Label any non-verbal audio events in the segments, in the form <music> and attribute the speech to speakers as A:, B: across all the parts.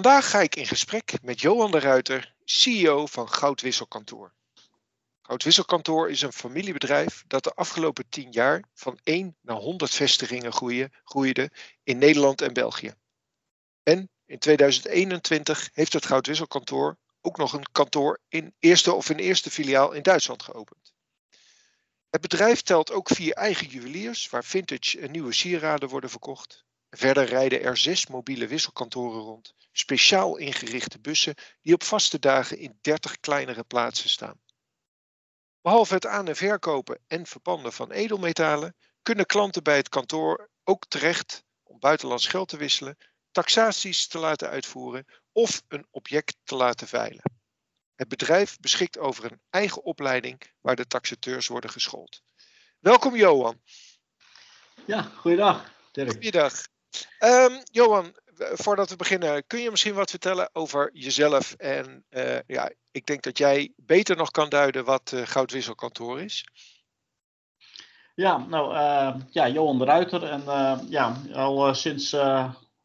A: Vandaag ga ik in gesprek met Johan de Ruiter, CEO van Goudwisselkantoor. Goudwisselkantoor is een familiebedrijf dat de afgelopen 10 jaar van 1 naar 100 vestigingen groeide in Nederland en België. En in 2021 heeft het Goudwisselkantoor ook nog een kantoor in eerste of een eerste filiaal in Duitsland geopend. Het bedrijf telt ook vier eigen juweliers waar vintage en nieuwe sieraden worden verkocht. Verder rijden er zes mobiele wisselkantoren rond, speciaal ingerichte bussen die op vaste dagen in 30 kleinere plaatsen staan. Behalve het aan- en verkopen en verpanden van edelmetalen, kunnen klanten bij het kantoor ook terecht om buitenlands geld te wisselen, taxaties te laten uitvoeren of een object te laten veilen. Het bedrijf beschikt over een eigen opleiding waar de taxateurs worden geschoold. Welkom Johan.
B: Ja, goeiedag.
A: Dirk. Goeiedag. Um, Johan, voordat we beginnen, kun je misschien wat vertellen over jezelf? En uh, ja, ik denk dat jij beter nog kan duiden wat uh, Goudwisselkantoor is.
B: Ja, nou ja, Johan de Ruiter. En ja, al sinds,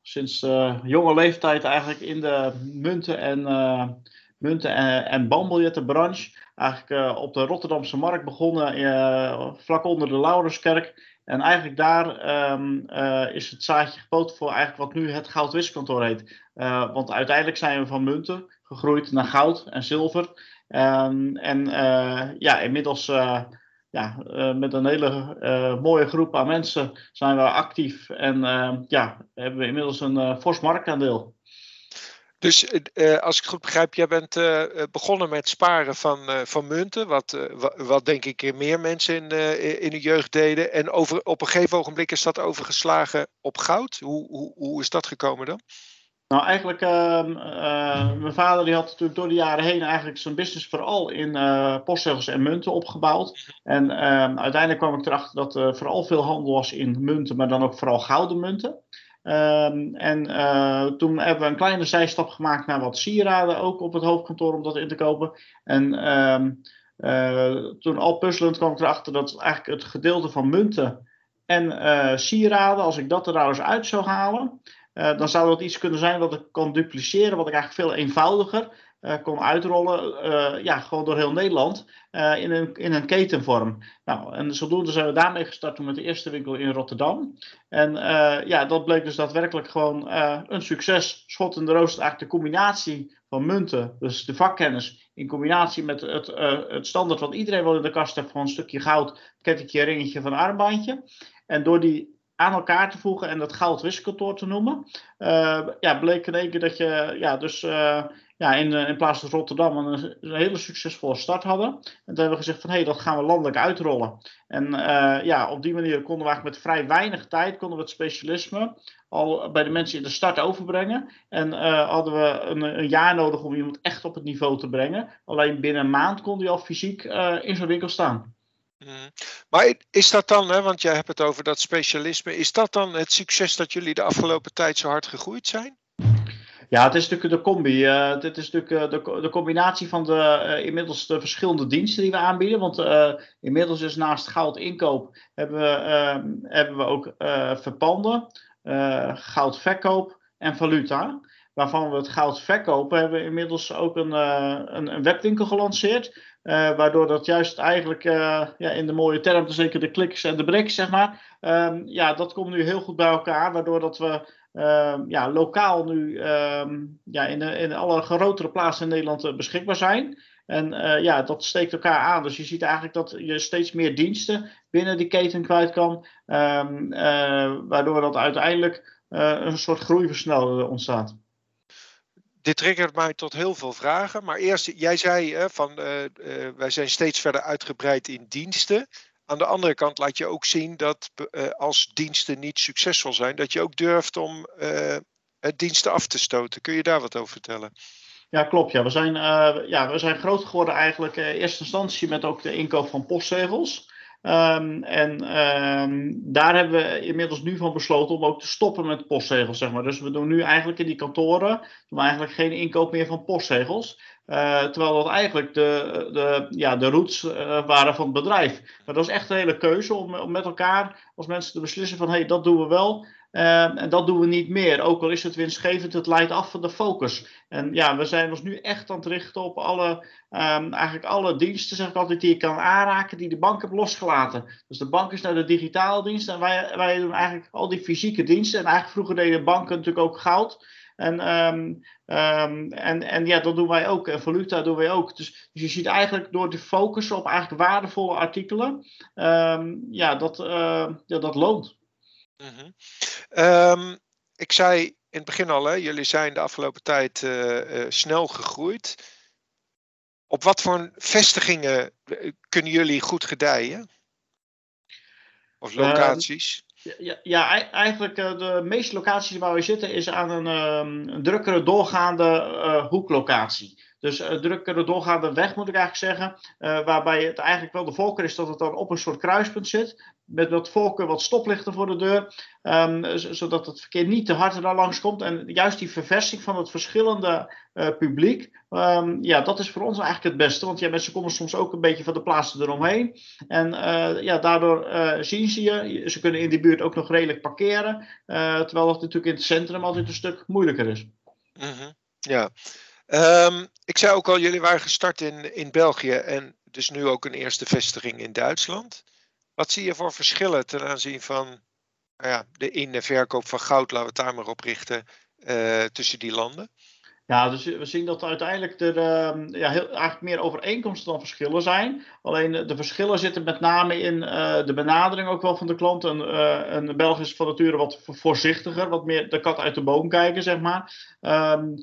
B: sinds jonge leeftijd eigenlijk in de munten en, munten en, en. Eigenlijk op de Rotterdamse markt begonnen, vlak onder de Laurenskerk. En eigenlijk daar um, uh, is het zaadje gepoot voor eigenlijk wat nu het goudwisselkantoor heet. Uh, want uiteindelijk zijn we van munten gegroeid naar goud en zilver. Um, en uh, ja, inmiddels ja, met een hele mooie groep aan mensen zijn we actief. En ja, hebben we inmiddels een fors marktaandeel.
A: Dus uh, als ik goed begrijp, jij bent uh, begonnen met sparen van, van munten, wat, wat denk ik meer mensen in, in de jeugd deden. En over, op een gegeven ogenblik is dat overgeslagen op goud. Hoe, hoe, hoe is dat gekomen dan?
B: Nou, eigenlijk, ehm, mijn vader die had door de jaren heen eigenlijk zijn business vooral in postzegels en munten opgebouwd. En ehm, uiteindelijk kwam ik erachter dat er vooral veel handel was in munten, maar dan ook vooral gouden munten. Um, en uh, toen hebben we een kleine zijstap gemaakt naar wat sieraden ook op het hoofdkantoor om dat in te kopen. En um, uh, toen al puzzelend kwam ik erachter dat eigenlijk het gedeelte van munten en uh, sieraden, als ik dat er eens uit zou halen, dan zou dat iets kunnen zijn wat ik kan dupliceren, wat ik eigenlijk veel eenvoudiger kon uitrollen, uh, ja, gewoon door heel Nederland, uh, in, een, in een ketenvorm. Nou, en zodoende zijn we daarmee gestart met de eerste winkel in Rotterdam. En ja, dat bleek dus daadwerkelijk gewoon een succes. Schot in de rooster, eigenlijk de combinatie van munten, dus de vakkennis, in combinatie met het, het standaard wat iedereen wel in de kast heeft van een stukje goud, kettingje, ringetje van armbandje. En door die aan elkaar te voegen en dat goudwisselkantoor te noemen. Uh, ja, bleek in één keer dat je ja, dus ja, in, uh, in plaats van Rotterdam een, een, hele succesvolle start hadden. En toen hebben we gezegd van hé, hey, dat gaan we landelijk uitrollen. En ja, op die manier konden we eigenlijk met vrij weinig tijd konden we het specialisme al bij de mensen in de start overbrengen. En hadden we een, een, jaar nodig om iemand echt op het niveau te brengen. Alleen binnen een maand kon hij al fysiek in zo'n winkel staan.
A: Mm. Maar is dat dan, hè, want jij hebt het over dat specialisme, is dat dan het succes dat jullie de afgelopen tijd zo hard gegroeid zijn?
B: Ja, het is natuurlijk de combi. Uh, dit is natuurlijk uh, de, de, combinatie van de uh, inmiddels de verschillende diensten die we aanbieden. Want inmiddels is naast goud inkoop hebben we, ehm, hebben we ook verpanden, goudverkoop en valuta. Waarvan we het goud verkopen hebben we inmiddels ook een, een, een webwinkel gelanceerd. Waardoor dat juist eigenlijk ja, in de mooie term, zeker de kliks en de bricks, zeg maar. Um, ja, dat komt nu heel goed bij elkaar. Waardoor dat we uh, ja, lokaal nu um, ja, in, in alle grotere plaatsen in Nederland uh, beschikbaar zijn. En ja, dat steekt elkaar aan. Dus je ziet eigenlijk dat je steeds meer diensten binnen die keten kwijt kan. Um, waardoor dat uiteindelijk een soort groeiversneller ontstaat
A: dit triggert mij tot heel veel vragen. Maar eerst, jij zei hè, van wij zijn steeds verder uitgebreid in diensten. Aan de andere kant laat je ook zien dat uh, als diensten niet succesvol zijn, dat je ook durft om diensten af te stoten. Kun je daar wat over vertellen?
B: Ja, klopt. Ja. We, zijn, ja, we zijn groot geworden eigenlijk in eerste instantie met ook de inkoop van postzegels. Um, en um, daar hebben we inmiddels nu van besloten om ook te stoppen met postzegels, zeg maar. Dus we doen nu eigenlijk in die kantoren eigenlijk geen inkoop meer van postzegels. Uh, terwijl dat eigenlijk de, de, ja, de roots uh, waren van het bedrijf. Maar dat is echt een hele keuze om, om met elkaar als mensen te beslissen van hé, hey, dat doen we wel. Ehm, en dat doen we niet meer. Ook al is het winstgevend, het leidt af van de focus. En ja, we zijn ons nu echt aan het richten op alle, um, eigenlijk alle diensten, zeg ik altijd, die je kan aanraken, die de bank heeft losgelaten. Dus de bank is naar de digitale diensten en wij, wij doen eigenlijk al die fysieke diensten. En eigenlijk vroeger deden banken natuurlijk ook goud. En, um, en, en ja, dat doen wij ook. En valuta doen wij ook. Dus, dus je ziet eigenlijk door te focussen op eigenlijk waardevolle artikelen, ja, dat, uh, ja, dat loont.
A: Mm -hmm. ik zei in het begin al, hè, jullie zijn de afgelopen tijd uh, uh, snel gegroeid. Op wat voor vestigingen kunnen jullie goed gedijen? Of locaties?
B: Ja, ja, eigenlijk uh, de meeste locaties waar we zitten is aan een, um, een drukkere doorgaande hoeklocatie. Dus uh, drukkere doorgaande weg moet ik eigenlijk zeggen. waarbij het eigenlijk wel de voorkeur is dat het dan op een soort kruispunt zit. Met wat voorkeur wat stoplichten voor de deur. Um, zodat het verkeer niet te hard er langs komt. En juist die verversing van het verschillende publiek. Um, ja, dat is voor ons eigenlijk het beste. Want ja, mensen komen soms ook een beetje van de plaatsen eromheen. En ja, daardoor zien ze je. Ze kunnen in die buurt ook nog redelijk parkeren. terwijl dat natuurlijk in het centrum altijd een stuk moeilijker is.
A: Mm -hmm. Ja. Um, ik zei ook al, jullie waren gestart in, in België en dus nu ook een eerste vestiging in Duitsland. Wat zie je voor verschillen ten aanzien van nou ja, de in- en verkoop van goud, laten we het daar maar op richten, uh, tussen die landen?
B: Ja, dus we zien dat uiteindelijk er uh, ja, heel, eigenlijk meer overeenkomsten dan verschillen zijn. Alleen de verschillen zitten met name in uh, de benadering ook wel van de klant. Een, uh, een Belg is van nature wat voorzichtiger, wat meer de kat uit de boom kijken, zeg maar. Um,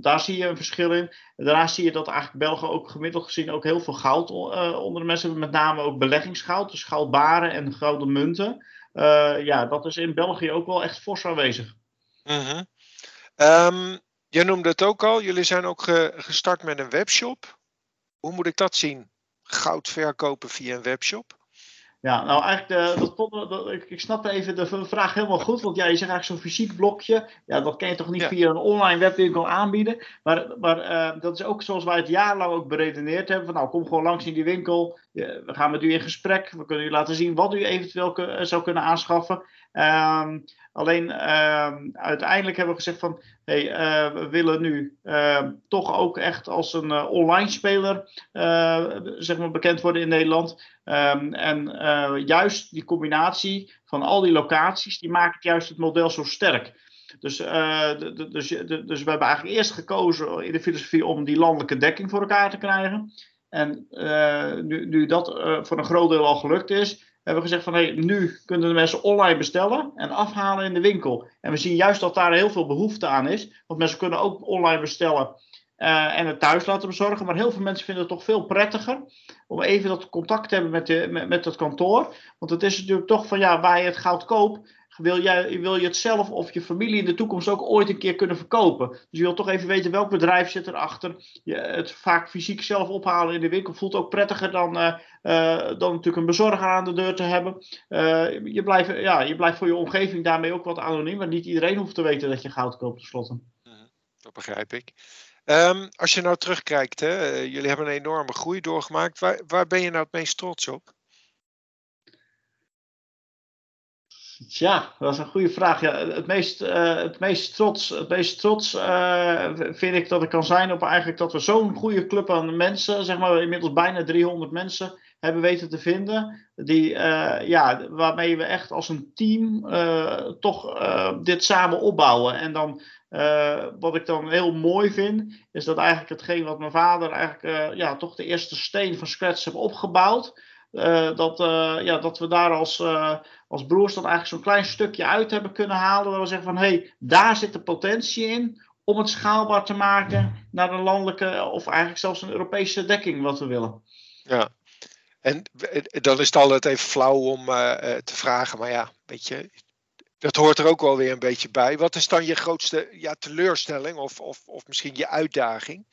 B: daar zie je een verschil in. Daarnaast zie je dat eigenlijk Belgen ook gemiddeld gezien ook heel veel goud onder de mensen hebben. Met name ook beleggingsgoud, dus goudbaren en gouden munten. ja, dat is in België ook wel echt fors aanwezig.
A: Mm -hmm. um... Jij noemde het ook al, jullie zijn ook ge gestart met een webshop. Hoe moet ik dat zien? Goud verkopen via een webshop?
B: Ja, nou eigenlijk, de, dat, dat, ik, ik snap even de vraag helemaal goed. Want ja, je zegt eigenlijk zo'n fysiek blokje. Ja, dat kan je toch niet ja. via een online webwinkel aanbieden. Maar, maar uh, dat is ook zoals wij het jarenlang ook beredeneerd hebben. Van nou, kom gewoon langs in die winkel. we gaan met u in gesprek. We kunnen u laten zien wat u eventueel zou kunnen aanschaffen. Um, alleen um, uiteindelijk hebben we gezegd van hey, uh, we willen nu uh, toch ook echt als een uh, online speler zeg maar bekend worden in Nederland. En juist die combinatie van al die locaties, die maakt juist het model zo sterk. Dus, dus, dus we hebben eigenlijk eerst gekozen in de filosofie om die landelijke dekking voor elkaar te krijgen. En nu, nu dat voor een groot deel al gelukt is, hebben we gezegd van hey, nu kunnen de mensen online bestellen en afhalen in de winkel. En we zien juist dat daar heel veel behoefte aan is. Want mensen kunnen ook online bestellen uh, en het thuis laten bezorgen. Maar heel veel mensen vinden het toch veel prettiger om even dat contact te hebben met, de, met, met het kantoor. Want het is natuurlijk toch van ja, waar je het goud koopt, wil, jij, wil je het zelf of je familie in de toekomst ook ooit een keer kunnen verkopen. Dus je wilt toch even weten welk bedrijf zit erachter. Je, het vaak fysiek zelf ophalen in de winkel voelt ook prettiger dan, uh, uh, dan natuurlijk een bezorger aan de deur te hebben. Uh, je, blijft, ja, je blijft voor je omgeving daarmee ook wat anoniem. Want niet iedereen hoeft te weten dat je goud koopt tenslotte.
A: Dat begrijp ik. Um, als je nou terugkijkt, hè, jullie hebben een enorme groei doorgemaakt. Waar, waar ben je nou het meest trots op?
B: Ja, dat is een goede vraag. Ja, het, meest, uh, het meest trots, het meest trots uh, vind ik dat ik kan zijn op eigenlijk dat we zo'n goede club aan mensen, zeg maar inmiddels bijna 300 mensen, hebben weten te vinden. Die, uh, ja, waarmee we echt als een team toch dit samen opbouwen. En dan, wat ik dan heel mooi vind, is dat eigenlijk hetgeen wat mijn vader eigenlijk ja, toch de eerste steen van scratch heeft opgebouwd. Dat, ja, dat we daar als als broers dan eigenlijk zo'n klein stukje uit hebben kunnen halen. Waar we zeggen van hé, hey, daar zit de potentie in om het schaalbaar te maken naar een landelijke of eigenlijk zelfs een Europese dekking wat we willen.
A: Ja, en dan is het altijd even flauw om te vragen, maar ja, weet je, dat hoort er ook wel weer een beetje bij. Wat is dan je grootste ja, teleurstelling of, of, of misschien je uitdaging?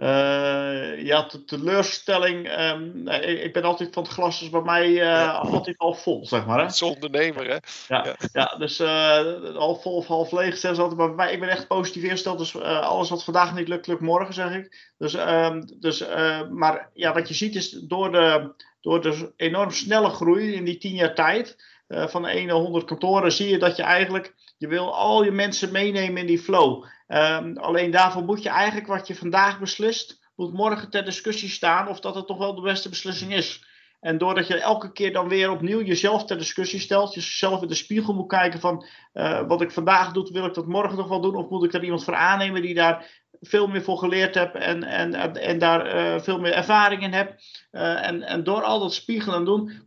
B: Uh, ja, de teleurstelling. Um, ik ben altijd van het glas is bij mij uh, ja. altijd half vol, zeg maar. Hè?
A: Ondernemer, hè?
B: Ja, ja. ja dus uh, half vol of half leeg zelfs altijd. Maar bij mij, ik ben echt positief ingesteld. Dus alles wat vandaag niet lukt, lukt morgen, zeg ik. Dus, um, dus maar ja, wat je ziet is door de, door de enorm snelle groei in die tien jaar tijd. van de 1 naar 100 kantoren zie je dat je eigenlijk. Je wil al je mensen meenemen in die flow. Um, alleen daarvoor moet je eigenlijk wat je vandaag beslist, moet morgen ter discussie staan of dat het toch wel de beste beslissing is. En doordat je elke keer dan weer opnieuw jezelf ter discussie stelt, jezelf in de spiegel moet kijken van uh, wat ik vandaag doe, wil ik dat morgen nog wel doen? Of moet ik er iemand voor aannemen die daar veel meer voor geleerd heb en, en, en daar uh, veel meer ervaring in heb. Uh, en, en door al dat spiegelen en doen,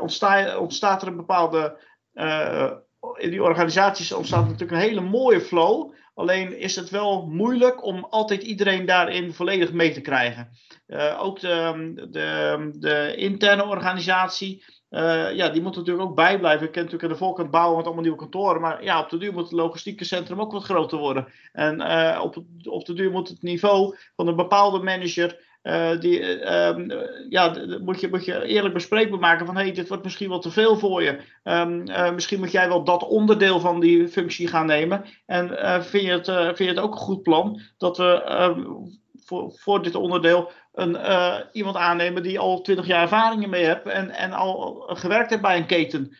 B: ontstaat, ontstaat er een bepaalde. in die organisaties ontstaat natuurlijk een hele mooie flow. Alleen is het wel moeilijk om altijd iedereen daarin volledig mee te krijgen. Uh, ook de, de, de, interne organisatie, uh, ja, die moet natuurlijk ook bijblijven. Ik ken natuurlijk aan de voorkant bouwen met allemaal nieuwe kantoren. Maar ja, op de duur moet het logistieke centrum ook wat groter worden. En uh, op, op de duur moet het niveau van een bepaalde manager uh, die, uh, ja, moet je, je eerlijk bespreekbaar maken van hey, dit wordt misschien wel te veel voor je. Um, uh, misschien moet jij wel dat onderdeel van die functie gaan nemen. En vind, je het, vind je het ook een goed plan dat we ehm, voor, dit onderdeel een, iemand aannemen die al twintig jaar ervaringen mee heeft en, en al gewerkt heeft bij een keten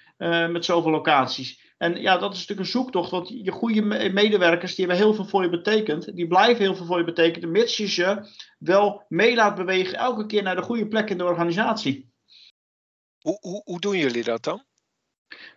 B: met zoveel locaties. En ja, dat is natuurlijk een zoektocht, want je goede medewerkers die hebben heel veel voor je betekend. Die blijven heel veel voor je betekenen, mits je ze wel mee laat bewegen elke keer naar de goede plek in de organisatie.
A: Hoe, hoe, hoe doen jullie dat dan?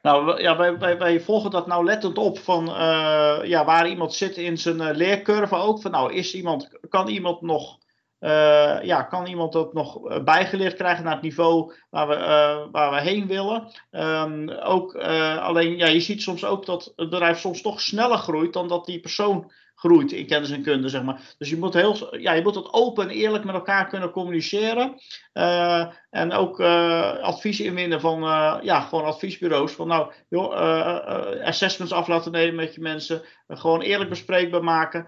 B: Nou, ja, wij, wij, wij volgen dat nauwlettend op van uh, ja, waar iemand zit in zijn uh, leercurve ook. Van nou, is iemand, kan iemand nog uh, ja, kan iemand dat nog eh, bijgeleerd krijgen naar het niveau waar we, uh, waar we heen willen? Um, ook, alleen, ja, je ziet soms ook dat het bedrijf soms toch sneller groeit dan dat die persoon groeit in kennis en kunde, zeg maar. Dus je moet, heel, ja, je moet dat open en eerlijk met elkaar kunnen communiceren. Uh, en ook uh, advies inwinnen van uh, ja, gewoon adviesbureaus. Van nou, assessments af laten nemen met je mensen. gewoon eerlijk bespreekbaar maken.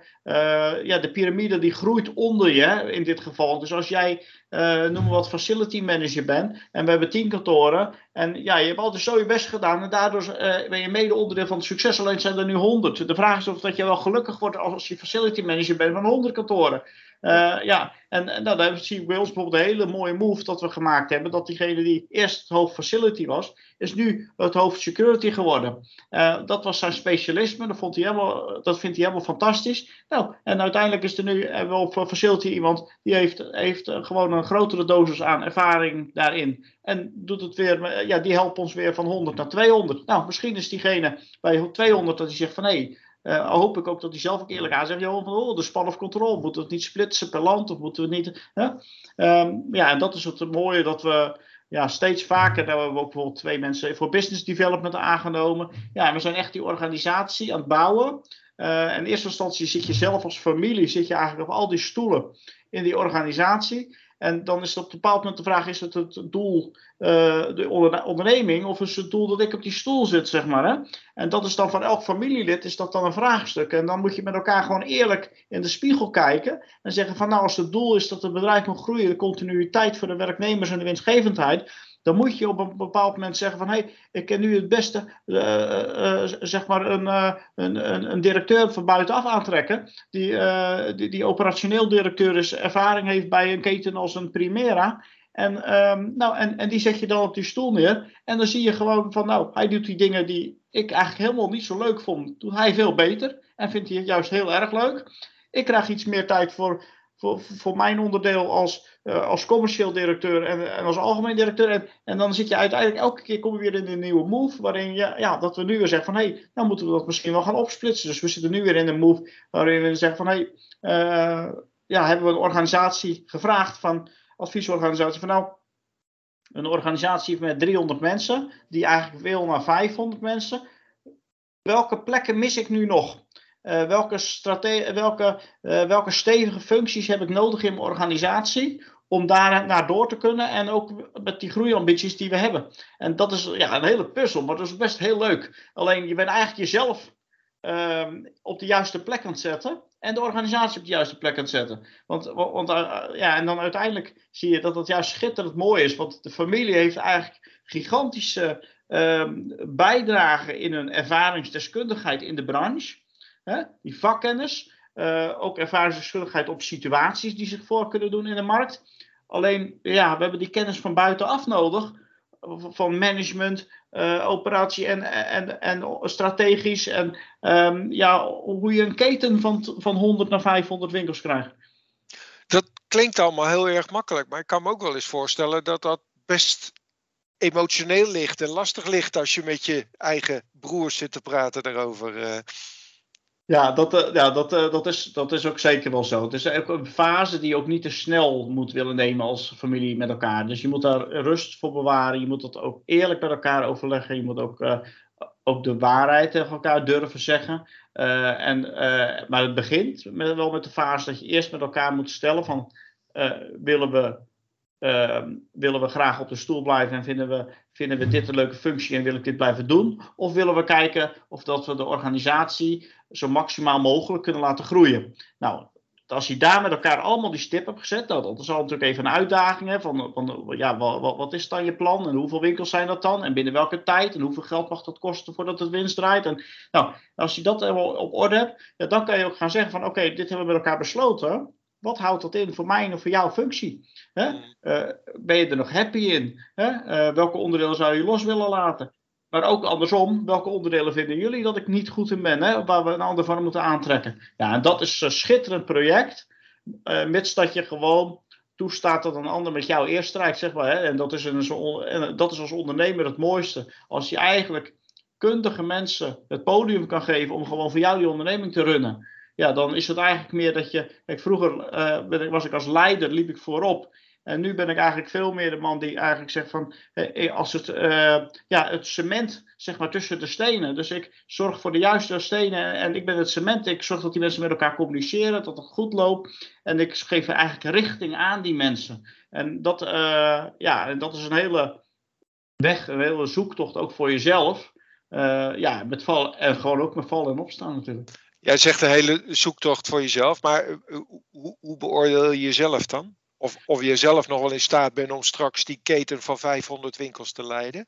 B: ja, de piramide die groeit onder je in dit geval. Dus als jij uh, noem wat, facility manager ben. En we hebben tien kantoren. En ja, je hebt altijd zo je best gedaan. En daardoor uh, ben je mede onderdeel van het succes. Alleen zijn er nu honderd. De vraag is of dat je wel gelukkig wordt als je facility manager bent van honderd kantoren. Uh, ja, en, en nou, daar zie ik bij ons bijvoorbeeld een hele mooie move dat we gemaakt hebben. Dat diegene die eerst het hoofd facility was, is nu het hoofd security geworden. Uh, dat was zijn specialisme, dat, vond hij helemaal, dat vindt hij helemaal fantastisch. Nou, en uiteindelijk is er nu hebben we op facility iemand die heeft, heeft gewoon een grotere dosis aan ervaring daarin. En doet het weer, ja, die helpt ons weer van 100 naar 200. Nou, misschien is diegene bij 200 dat hij zegt van hé, hey, uh, hoop ik ook dat hij zelf ook eerlijk aan zegt: van, oh, de span of control, moeten we het niet splitsen per land of moeten we niet. Hè? Um, ja, en dat is het mooie dat we ja, steeds vaker, daar hebben we ook bijvoorbeeld twee mensen voor business development aangenomen. Ja, we zijn echt die organisatie aan het bouwen. Uh, in eerste instantie zit je zelf als familie, zit je eigenlijk op al die stoelen in die organisatie. En dan is op een bepaald moment de vraag: is het het doel uh, de onderneming of is het doel dat ik op die stoel zit, zeg maar? Hè? En dat is dan van elk familielid is dat dan een vraagstuk. En dan moet je met elkaar gewoon eerlijk in de spiegel kijken en zeggen: van nou, als het doel is dat het bedrijf moet groeien, de continuïteit voor de werknemers en de winstgevendheid dan moet je op een bepaald moment zeggen van hé, hey, ik ken nu het beste uh, uh, zeg maar een, een, een, directeur van buitenaf aantrekken, die, die, die, operationeel directeur is, ervaring heeft bij een keten als een Primera. En, um, nou, en, en die zet je dan op die stoel neer. En dan zie je gewoon van nou, hij doet die dingen die ik eigenlijk helemaal niet zo leuk vond. Doet hij veel beter en vindt hij het juist heel erg leuk. Ik krijg iets meer tijd voor, voor, voor mijn onderdeel als uh, als commercieel directeur en, en, als algemeen directeur. En, en dan zit je uiteindelijk elke keer kom je weer in een nieuwe move. Waarin je, ja, dat we nu weer zeggen van hé, hey, dan moeten we dat misschien wel gaan opsplitsen. Dus we zitten nu weer in een move waarin we zeggen van hé, hey, uh, ja, hebben we een organisatie gevraagd van adviesorganisatie van nou. Een organisatie met 300 mensen, die eigenlijk wil naar 500 mensen. Welke plekken mis ik nu nog? Uh, welke, welke, uh, welke stevige functies heb ik nodig in mijn organisatie om daar naar door te kunnen en ook met die groeiambities die we hebben. En dat is ja, een hele puzzel, maar dat is best heel leuk. Alleen je bent eigenlijk jezelf uh, op de juiste plek aan het zetten en de organisatie op de juiste plek aan het zetten. Want, want ja, en dan uiteindelijk zie je dat dat juist schitterend mooi is. Want de familie heeft eigenlijk gigantische uh, bijdrage in hun ervaringsdeskundigheid in de branche. Hè? Die vakkennis, uh, ook ervaringsdeskundigheid op situaties die zich voor kunnen doen in de markt. Alleen, ja, we hebben die kennis van buitenaf nodig. Van management, uh, operatie en, en, en strategisch. En um, ja, hoe je een keten van, van 100 naar 500 winkels krijgt.
A: Dat klinkt allemaal heel erg makkelijk. Maar ik kan me ook wel eens voorstellen dat dat best emotioneel ligt en lastig ligt als je met je eigen broers zit te praten daarover.
B: Ja, dat, uh, ja dat, uh, dat, is, dat is ook zeker wel zo. Het is ook een fase die je ook niet te snel moet willen nemen als familie met elkaar. Dus je moet daar rust voor bewaren. Je moet dat ook eerlijk met elkaar overleggen. Je moet ook, ook de waarheid tegen elkaar durven zeggen. en, maar het begint wel met de fase dat je eerst met elkaar moet stellen van... willen we Ehm, willen we graag op de stoel blijven en vinden we, vinden we dit een leuke functie en wil ik dit blijven doen? Of willen we kijken of dat we de organisatie zo maximaal mogelijk kunnen laten groeien? Nou, als je daar met elkaar allemaal die stip hebt gezet, nou, dat is al natuurlijk even een uitdaging. Hè, van, van, ja, wat, wat, is dan je plan en hoeveel winkels zijn dat dan? En binnen welke tijd en hoeveel geld mag dat kosten voordat het winst draait? En, nou, als je dat helemaal op orde hebt, ja, dan kan je ook gaan zeggen van oké, dit hebben we met elkaar besloten wat houdt dat in voor mij en voor jouw functie? Hè? Mm. Eh, ben je er nog happy in? Hè? Uh, welke onderdelen zou je los willen laten? Maar ook andersom, welke onderdelen vinden jullie dat ik niet goed in ben? Hè? Waar we een ander van moeten aantrekken. Ja, en dat is een schitterend project. Uh, mits dat je gewoon toestaat dat een ander met jou eerst strijkt, zeg maar. Hè? En, dat is een, en dat is als ondernemer het mooiste. Als je eigenlijk kundige mensen het podium kan geven om gewoon voor jou die onderneming te runnen ja, dan is het eigenlijk meer dat je. Kijk, vroeger uh, was ik als leider, liep ik voorop. En nu ben ik eigenlijk veel meer de man die eigenlijk zegt van, eh, als het, uh, ja, het cement zeg maar tussen de stenen. Dus ik zorg voor de juiste stenen en ik ben het cement. Ik zorg dat die mensen met elkaar communiceren, dat het goed loopt. En ik geef eigenlijk richting aan die mensen. En dat, uh, ja, dat is een hele weg, een hele zoektocht ook voor jezelf. ja, met val, en gewoon ook met vallen en opstaan natuurlijk.
A: Jij zegt een hele zoektocht voor jezelf, maar eh, hoe, hoe beoordeel je jezelf dan? Of, of je zelf nog wel in staat bent om straks die keten van 500 winkels te leiden?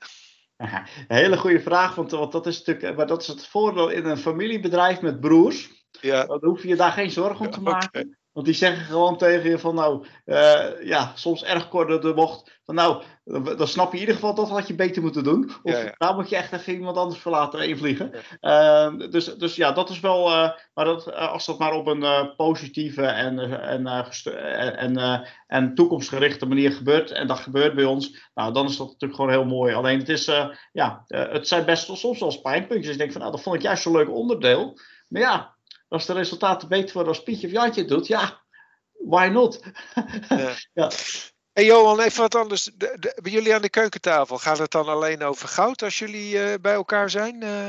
B: een hele goede vraag, want, want dat is natuurlijk, maar dat is het voordeel in een familiebedrijf met broers. Ja. Dan hoef je daar geen zorgen om te maken. Want die zeggen gewoon tegen je van nou, uh, ja, soms erg kort de bocht. Van nou, dan snap je in ieder geval dat had je beter moeten doen. Of ja, ja. nou moet je echt even iemand anders verlaten invliegen. Ja. Uh, dus, dus ja, dat is wel, uh, maar dat, als dat maar op een positieve en, en, en, en toekomstgerichte manier gebeurt. En dat gebeurt bij ons. Nou, dan is dat natuurlijk gewoon heel mooi. Alleen het is, ja, het zijn best soms wel pijnpuntjes. Ik denk van nou, dat vond ik juist zo'n leuk onderdeel. Maar ja, als de resultaten beter worden als Pietje of Jantje doet, ja, why not?
A: ja. <laughs> ja. Hey Johan, even wat anders. bij jullie aan de keukentafel, gaat het dan alleen over goud als jullie uh, bij elkaar zijn? Uh...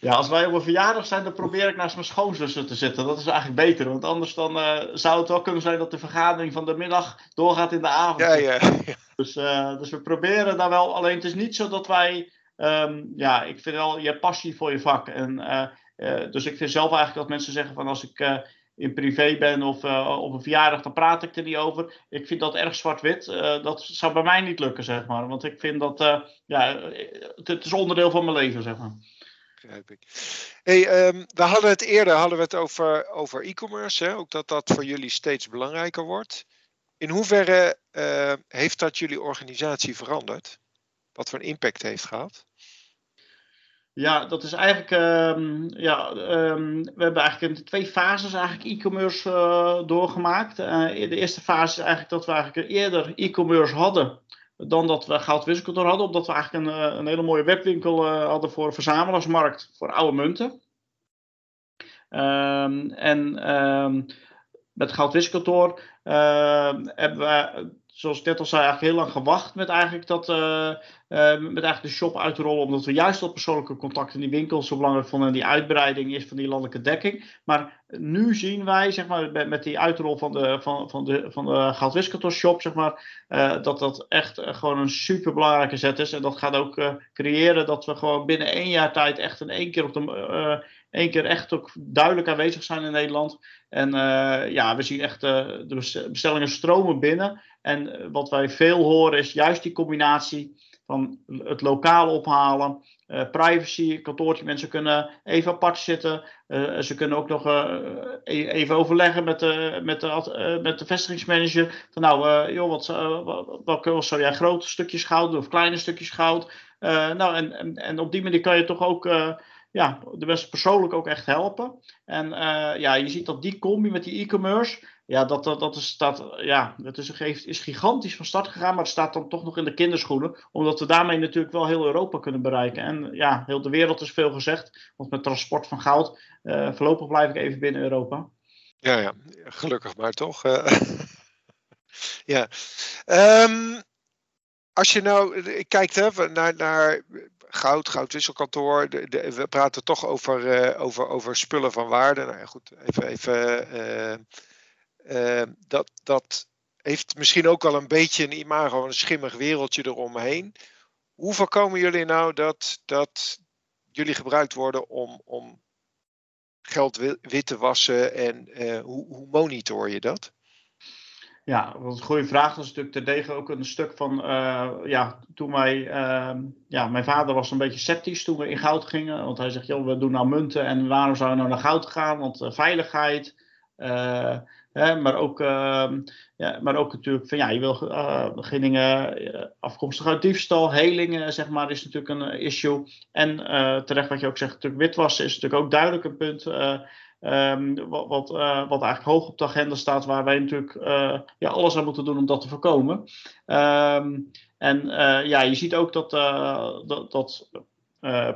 B: Ja, als wij op een verjaardag zijn, dan probeer ik naast mijn schoonzussen te zitten. Dat is eigenlijk beter, want anders dan uh, zou het wel kunnen zijn dat de vergadering van de middag doorgaat in de avond.
A: Ja, ja. ja. <laughs>
B: Dus, dus we proberen daar wel. Alleen het is niet zo dat wij. Um, ja, ik vind wel, je hebt passie voor je vak. En uh, dus ik vind zelf eigenlijk dat mensen zeggen van als ik uh, in privé ben of uh, op een verjaardag, dan praat ik er niet over. Ik vind dat erg zwart-wit. dat zou bij mij niet lukken, zeg maar. Want ik vind dat, ja, het, is onderdeel van mijn leven, zeg maar.
A: Begrijp ik. Hey, um, we hadden het eerder hadden we het over, over e-commerce, ook dat dat voor jullie steeds belangrijker wordt. In hoeverre heeft dat jullie organisatie veranderd? Wat voor een impact heeft gehad?
B: Ja, dat is eigenlijk. Um, ja, um, we hebben eigenlijk in twee fases eigenlijk e-commerce uh, doorgemaakt. Uh, de eerste fase is eigenlijk dat we eigenlijk eerder e-commerce hadden dan dat we goudwisselkantoor hadden, omdat we eigenlijk een, eh, een hele mooie webwinkel hadden voor verzamelaarsmarkt voor oude munten. Um, en met goudwisselkantoor hebben we zoals ik net al zei, eigenlijk heel lang gewacht met eigenlijk, dat, uh, uh, met eigenlijk de shop uit te rollen. Omdat we juist dat persoonlijke contact in die winkels zo belangrijk vonden. En die uitbreiding is van die landelijke dekking. Maar nu zien wij, zeg maar, met, die uitrol van de, van, van de, van de shop, zeg maar, uh, dat dat echt gewoon een super belangrijke zet is. En dat gaat ook creëren dat we gewoon binnen één jaar tijd echt in één keer op de één keer echt ook duidelijk aanwezig zijn in Nederland. En ja, we zien echt de bestellingen stromen binnen. En wat wij veel horen is juist die combinatie van het lokaal ophalen, uh, privacy, kantoortje. Mensen kunnen even apart zitten. Uh, ze kunnen ook nog uh, even overleggen met de, met de, met de vestigingsmanager. Van nou, joh, wat, zou jij grote stukjes goud doen of kleine stukjes goud? nou, en, en, en op die manier kan je toch ook ja, de mensen persoonlijk ook echt helpen. En ja, je ziet dat die combi met die e-commerce ja, dat, dat, dat, is, dat, ja, dat is, is gigantisch van start gegaan, maar het staat dan toch nog in de kinderschoenen. Omdat we daarmee natuurlijk wel heel Europa kunnen bereiken. En ja, heel de wereld is veel gezegd. Want met transport van goud, uh, voorlopig blijf ik even binnen Europa.
A: Ja, ja, gelukkig maar toch. Uh, <laughs> ja. Um, als je nou kijkt hè, naar, naar goud, goudwisselkantoor. De, we praten toch over, uh, over, over spullen van waarde. Nou ja, goed, even. even Ehm, dat, dat heeft misschien ook wel een beetje een imago, een schimmig wereldje eromheen. Hoe voorkomen jullie nou dat, dat jullie gebruikt worden om, om geld wit te wassen en uh, hoe, hoe monitor je dat?
B: Ja, is een goede vraag. Dat is natuurlijk terdege ook een stuk van, uh, ja, toen wij, uh, ja, mijn vader was een beetje sceptisch toen we in goud gingen. Want hij zegt, joh, we doen nou munten en waarom zou je nou naar goud gaan? Want uh, veiligheid, maar, ook, ehm, ja, maar ook natuurlijk van ja, je wil uh, geen dingen eh, afkomstig uit diefstal, helingen, zeg maar, is natuurlijk een eh, issue. En terecht wat je ook zegt, natuurlijk witwassen is natuurlijk ook duidelijk een punt. Um, wat, wat, wat, eigenlijk hoog op de agenda staat, waar wij natuurlijk ja, alles aan moeten doen om dat te voorkomen. Um, en ja, je ziet ook dat, dat, dat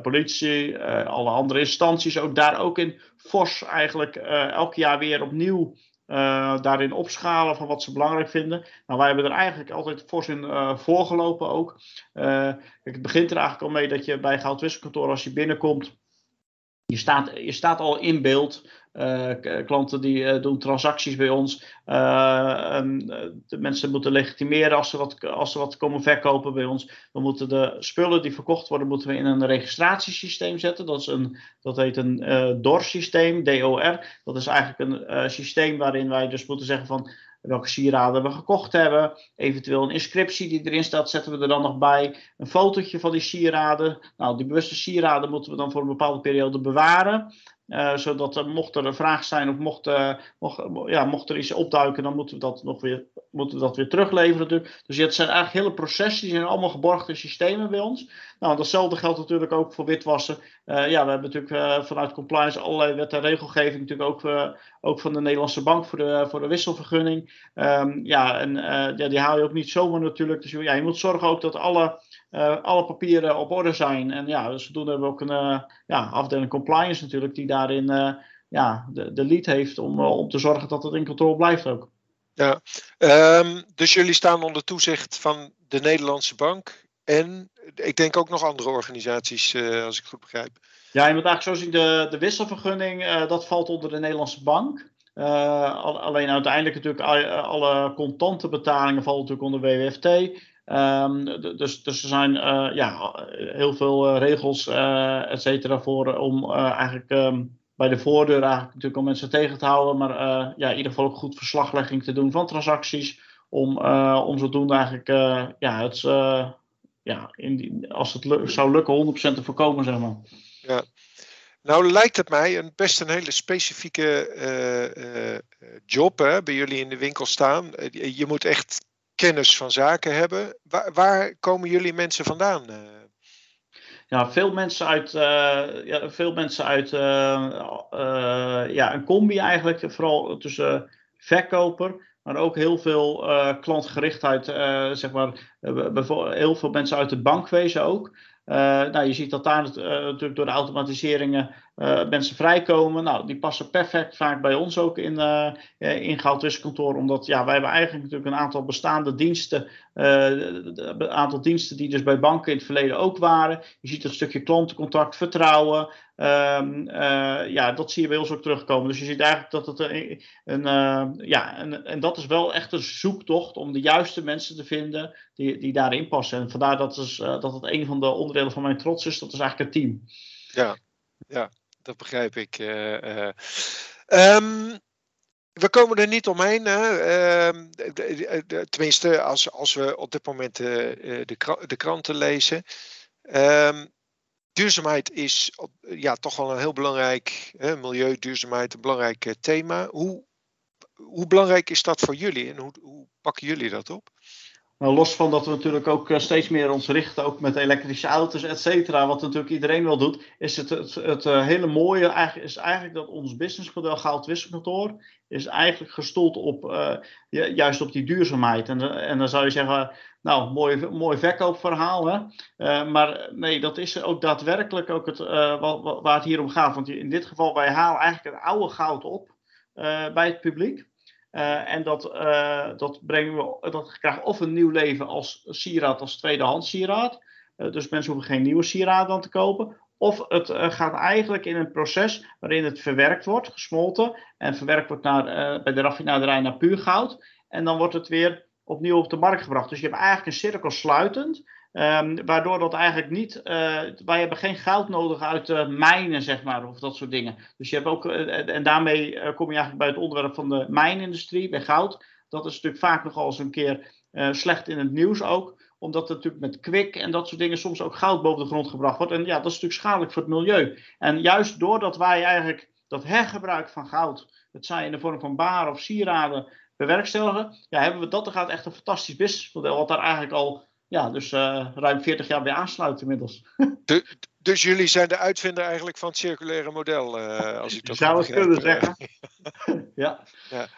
B: politie, alle andere instanties ook daar ook in fors eigenlijk elk jaar weer opnieuw uh, daarin opschalen van wat ze belangrijk vinden. Nou, wij hebben er eigenlijk altijd fors in uh, voorgelopen ook. Uh, het begint er eigenlijk al mee dat je bij goudwisselkantoor als je binnenkomt, je staat, je staat al in beeld. Uh, klanten die uh, doen transacties bij ons. Uh, de mensen moeten legitimeren als ze, wat, als ze wat komen verkopen bij ons. We moeten de spullen die verkocht worden, moeten we in een registratiesysteem zetten. Dat, is een, dat heet een DOR-systeem, DOR. Dat is eigenlijk een systeem waarin wij dus moeten zeggen van welke sieraden we gekocht hebben. Eventueel een inscriptie die erin staat, zetten we er dan nog bij. Een fotootje van die sieraden. Nou, die bewuste sieraden moeten we dan voor een bepaalde periode bewaren. Uh, zodat er, mocht er een vraag zijn of mocht, uh, mocht, ja, mocht er iets opduiken, dan moeten we dat nog weer, moeten we dat weer terugleveren natuurlijk. Dus het zijn eigenlijk hele processen, die zijn allemaal geborgde systemen bij ons. Nou, datzelfde geldt natuurlijk ook voor witwassen. Uh, ja, we hebben natuurlijk vanuit compliance allerlei wet en regelgeving, natuurlijk ook, ook van de Nederlandse Bank voor de, voor de wisselvergunning. Um, ja, en ja, die haal je ook niet zomaar natuurlijk. Dus ja, je moet zorgen ook dat alle uh, alle papieren op orde zijn. En ja, dus toen hebben we ook een uh, ja, afdeling compliance natuurlijk, die daarin uh, ja, de, de lead heeft om, om te zorgen dat het in controle blijft ook.
A: Ja, um, dus jullie staan onder toezicht van de Nederlandse Bank en ik denk ook nog andere organisaties, als ik goed begrijp.
B: Ja, je moet eigenlijk zo zien, de, de wisselvergunning, dat valt onder de Nederlandse Bank. alleen uiteindelijk natuurlijk alle, alle contante betalingen vallen natuurlijk onder WWFT. Um, dus, dus er zijn uh, ja, heel veel uh, regels, uh, et cetera, voor om eigenlijk um, bij de voordeur eigenlijk natuurlijk om mensen tegen te houden, maar ja, in ieder geval ook goed verslaglegging te doen van transacties, om, om zodoende eigenlijk ja, het, ja, in die, als het zou lukken 100% te voorkomen, zeg maar.
A: Ja. Nou lijkt het mij een best een hele specifieke job hè, bij jullie in de winkel staan. je moet echt kennis van zaken hebben. Waar, komen jullie mensen vandaan? Eh?
B: Ja, veel mensen uit, uh, ja, veel mensen uit uh, ja, een combi eigenlijk, vooral tussen verkoper, maar ook heel veel klantgerichtheid, zeg maar, heel veel mensen uit het bankwezen ook. Nou, je ziet dat daar natuurlijk door de automatiseringen uh, mensen vrijkomen. Nou, die passen perfect vaak bij ons ook in, in goudwisselkantoor. Omdat ja, wij hebben eigenlijk natuurlijk een aantal bestaande diensten. een aantal diensten die dus bij banken in het verleden ook waren. Je ziet een stukje klantencontact, vertrouwen. Um, ja, dat zie je bij ons ook terugkomen. Dus je ziet eigenlijk dat het een, een ja, en, en dat is wel echt een zoektocht om de juiste mensen te vinden die, die daarin passen. En vandaar dat, is, dat het een van de onderdelen van mijn trots is, dat is eigenlijk het team.
A: Ja, ja dat begrijp ik. Uh, um, we komen er niet omheen. Hè? Ehm, tenminste, als, als we op dit moment de, de kranten lezen. Um, duurzaamheid is ja, toch wel een heel belangrijk, hè, milieu, duurzaamheid, een belangrijk thema. Hoe, hoe belangrijk is dat voor jullie en hoe, hoe pakken jullie dat op?
B: Nou, los van dat we natuurlijk ook eh, steeds meer ons richten, ook met elektrische auto's, et cetera, wat natuurlijk iedereen wel doet, is het, het, uh, hele mooie eigenlijk, is eigenlijk dat ons businessmodel Goud Wisselkantoor is eigenlijk gestoeld op uh, juist op die duurzaamheid. En, en dan zou je zeggen, nou, mooi, mooi verkoopverhaal, hè? maar nee, dat is ook daadwerkelijk ook het, waar het hier om gaat. Want in dit geval, wij halen eigenlijk het oude goud op bij het publiek. Uh, en dat, uh, dat, brengen we, dat krijgt of een nieuw leven als sieraad, als tweedehands sieraad. Uh, dus mensen hoeven geen nieuwe sieraad dan te kopen. Of het gaat eigenlijk in een proces waarin het verwerkt wordt, gesmolten. En verwerkt wordt naar, bij de raffinaderij naar puur goud. En dan wordt het weer opnieuw op de markt gebracht. Dus je hebt eigenlijk een cirkel sluitend. Um, waardoor dat eigenlijk niet, uh, wij hebben geen goud nodig uit uh, mijnen, zeg maar, of dat soort dingen. Dus je hebt ook, uh, en daarmee kom je eigenlijk bij het onderwerp van de mijnindustrie, bij goud. Dat is natuurlijk vaak nogal eens een keer slecht in het nieuws ook, omdat er natuurlijk met kwik en dat soort dingen soms ook goud boven de grond gebracht wordt. En ja, dat is natuurlijk schadelijk voor het milieu. En juist doordat wij eigenlijk dat hergebruik van goud, het zij in de vorm van baren of sieraden, bewerkstelligen, ja, hebben we dat. Er gaat echt een fantastisch businessmodel, wat daar eigenlijk al ja, dus uh, ruim 40 jaar bij aansluit inmiddels. <laughs>
A: De, dus jullie zijn de uitvinder eigenlijk van het circulaire model, uh, als ik dat
B: Zou het kunnen zeggen. <laughs> ja.
A: ja.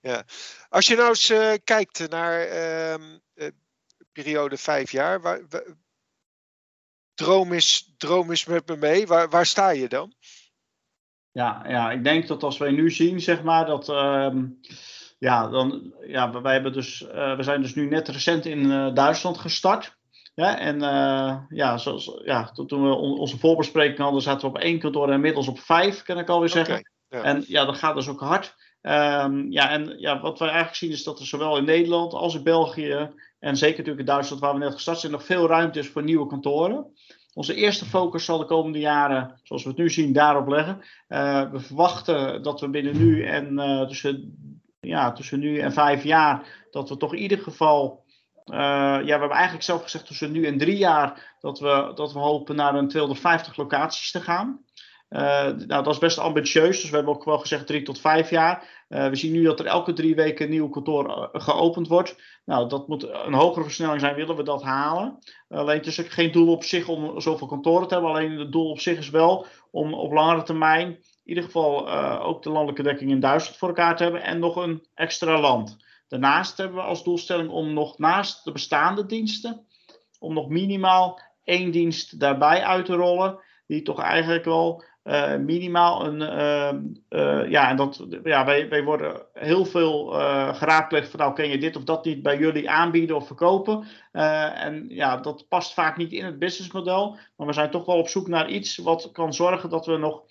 A: Ja. Als je nou eens uh, kijkt naar uh, periode vijf jaar, waar, waar, droom, is, droom is met me mee, waar, waar sta je dan?
B: Ja, ja, ik denk dat als wij nu zien, zeg maar, dat ehm, ja, dan, ja, wij hebben dus, uh, we zijn dus nu net recent in uh, Duitsland gestart. Ja, en uh, ja, zoals, ja, toen we on, onze voorbespreking hadden, zaten we op één kantoor en inmiddels op vijf, kan ik alweer zeggen. Okay, ja. En ja, dat gaat dus ook hard. Um, ja, en ja, wat wij eigenlijk zien is dat er zowel in Nederland als in België en zeker natuurlijk in Duitsland, waar we net gestart zijn, nog veel ruimte is voor nieuwe kantoren. Onze eerste focus zal de komende jaren, zoals we het nu zien, daarop leggen. Uh, we verwachten dat we binnen nu en uh, tussen ja, tussen nu en vijf jaar, dat we toch in ieder geval. Uh, ja, we hebben eigenlijk zelf gezegd tussen nu en drie jaar dat we, dat we hopen naar een 250 locaties te gaan. Uh, nou, dat is best ambitieus, dus we hebben ook wel gezegd drie tot vijf jaar. Uh, we zien nu dat er elke drie weken een nieuw kantoor geopend wordt. Nou, dat moet een hogere versnelling zijn, willen we dat halen. alleen het is geen doel op zich om zoveel kantoren te hebben. Alleen het doel op zich is wel om op langere termijn in ieder geval uh, ook de landelijke dekking in Duitsland voor elkaar te hebben en nog een extra land. Daarnaast hebben we als doelstelling om nog naast de bestaande diensten, om nog minimaal één dienst daarbij uit te rollen, die toch eigenlijk wel uh, minimaal een. Uh, ja, en dat, ja, wij, wij worden heel veel geraadpleegd van nou, kun je dit of dat niet bij jullie aanbieden of verkopen. en ja, dat past vaak niet in het businessmodel. Maar we zijn toch wel op zoek naar iets wat kan zorgen dat we nog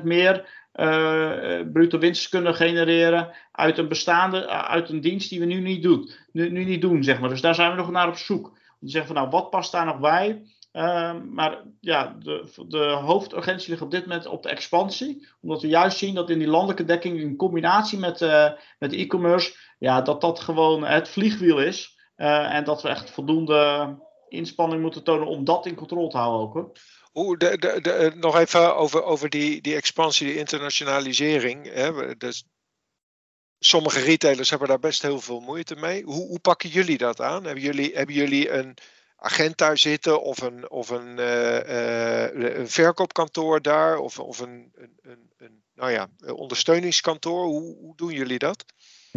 B: 10% meer uh, bruto winst kunnen genereren uit een bestaande, uit een dienst die we nu niet, doen, nu, nu, niet doen, zeg maar. Dus daar zijn we nog naar op zoek. Om te zeggen van nou, wat past daar nog bij? Uh, maar ja, de, de hoofdurgentie ligt op dit moment op de expansie. Omdat we juist zien dat in die landelijke dekking in combinatie met, uh, met e-commerce, ja, dat dat gewoon het vliegwiel is. en dat we echt voldoende inspanning moeten tonen om dat in controle te houden ook.
A: Hoe, de, de, eh, nog even over, over die, die expansie, die internationalisering. Hè? Dus, sommige retailers hebben daar best heel veel moeite mee. Hoe, hoe pakken jullie dat aan? Hebben jullie, hebben jullie een agent daar zitten of een, of een, uh, een verkoopkantoor daar of, of een, een, een, nou ja, ondersteuningskantoor? Hoe, hoe doen jullie dat?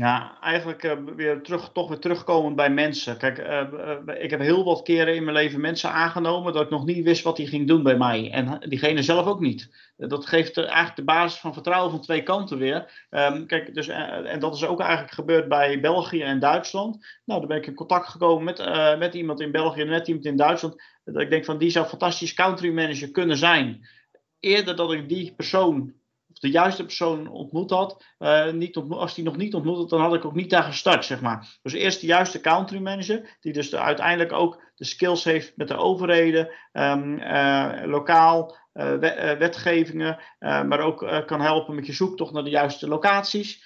B: Ja, eigenlijk uh, weer terug, toch weer terugkomend bij mensen. Kijk, uh, uh, ik heb heel wat keren in mijn leven mensen aangenomen dat ik nog niet wist wat die ging doen bij mij. En diegene zelf ook niet. Dat geeft eigenlijk de basis van vertrouwen van twee kanten weer. Um, kijk, dus, en dat is ook eigenlijk gebeurd bij België en Duitsland. Nou, dan ben ik in contact gekomen met, met iemand in België en met iemand in Duitsland. Dat ik denk van die zou fantastisch country manager kunnen zijn. Eerder dat ik die persoon de juiste persoon ontmoet had. Uh, niet als die nog niet ontmoet had, dan had ik ook niet daar gestart, zeg maar. Dus eerst de juiste country manager, die dus de, uiteindelijk ook de skills heeft met de overheden, um, uh, lokaal, wetgevingen, maar ook kan helpen met je zoektocht naar de juiste locaties.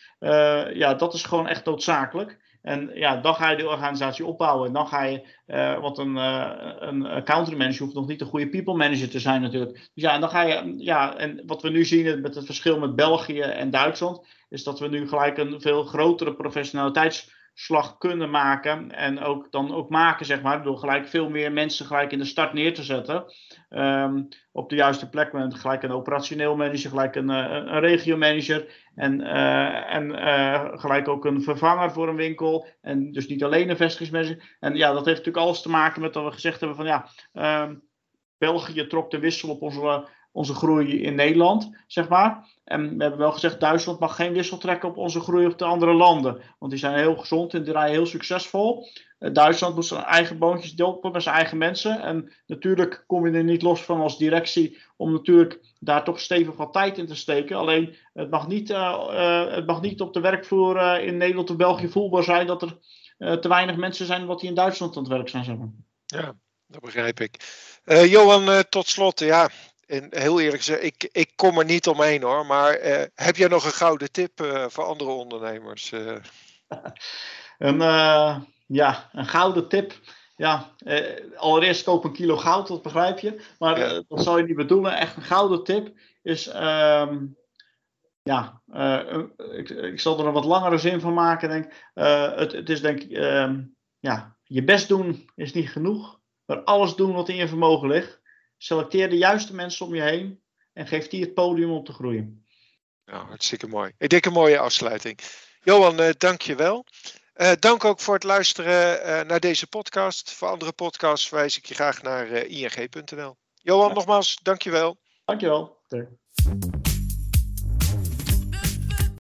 B: ja, dat is gewoon echt noodzakelijk. En ja, dan ga je de organisatie opbouwen. En dan ga je, uh, want een, uh, een country manager hoeft nog niet een goede people manager te zijn natuurlijk. Dus ja, en dan ga je, ja, en wat we nu zien met het verschil met België en Duitsland, is dat we nu gelijk een veel grotere professionaliteits slag kunnen maken. En ook dan ook maken, zeg maar, door gelijk veel meer mensen gelijk in de start neer te zetten. Ehm, op de juiste plek met gelijk een operationeel manager, gelijk een, uh, een regiomanager. En, uh, en uh, gelijk ook een vervanger voor een winkel. En dus niet alleen een vestigingsmanager. En ja, dat heeft natuurlijk alles te maken met dat we gezegd hebben van ja. Um, België trok de wissel op onze onze groei in Nederland, zeg maar. En we hebben wel gezegd, Duitsland mag geen wissel trekken op onze groei op de andere landen. Want die zijn heel gezond en draaien heel succesvol. Uh, Duitsland moet zijn eigen boontjes dopen met zijn eigen mensen. En natuurlijk kom je er niet los van als directie om natuurlijk daar toch stevig wat tijd in te steken. Alleen het mag niet, uh, uh, het mag niet op de werkvloer in Nederland of België voelbaar zijn dat er te weinig mensen zijn wat die in Duitsland aan het werk zijn. Zeg.
A: Ja, dat begrijp ik. Johan, tot slot, ja, en heel eerlijk gezegd, ik, ik kom er niet omheen hoor. Maar uh, heb jij nog een gouden tip uh, voor andere ondernemers? Uh? <laughs>
B: een, ja, een gouden tip. Ja, allereerst koop een kilo goud, dat begrijp je. Maar ja. dat zou je niet bedoelen. Echt een gouden tip is. Um, ja, ik, ik zal er een wat langere zin van maken. Denk. Het, het is denk ik. Um, ja, je best doen is niet genoeg. Maar alles doen wat in je vermogen ligt. Selecteer de juiste mensen om je heen en geef die het podium om te groeien.
A: Ja, hartstikke mooi. Ik denk een mooie afsluiting. Johan, uh, dank je wel. Uh, dank ook voor het luisteren uh, naar deze podcast. Voor andere podcasts verwijs ik je graag naar ing.nl. Johan, ja. nogmaals, dank je wel.
B: Dank je wel.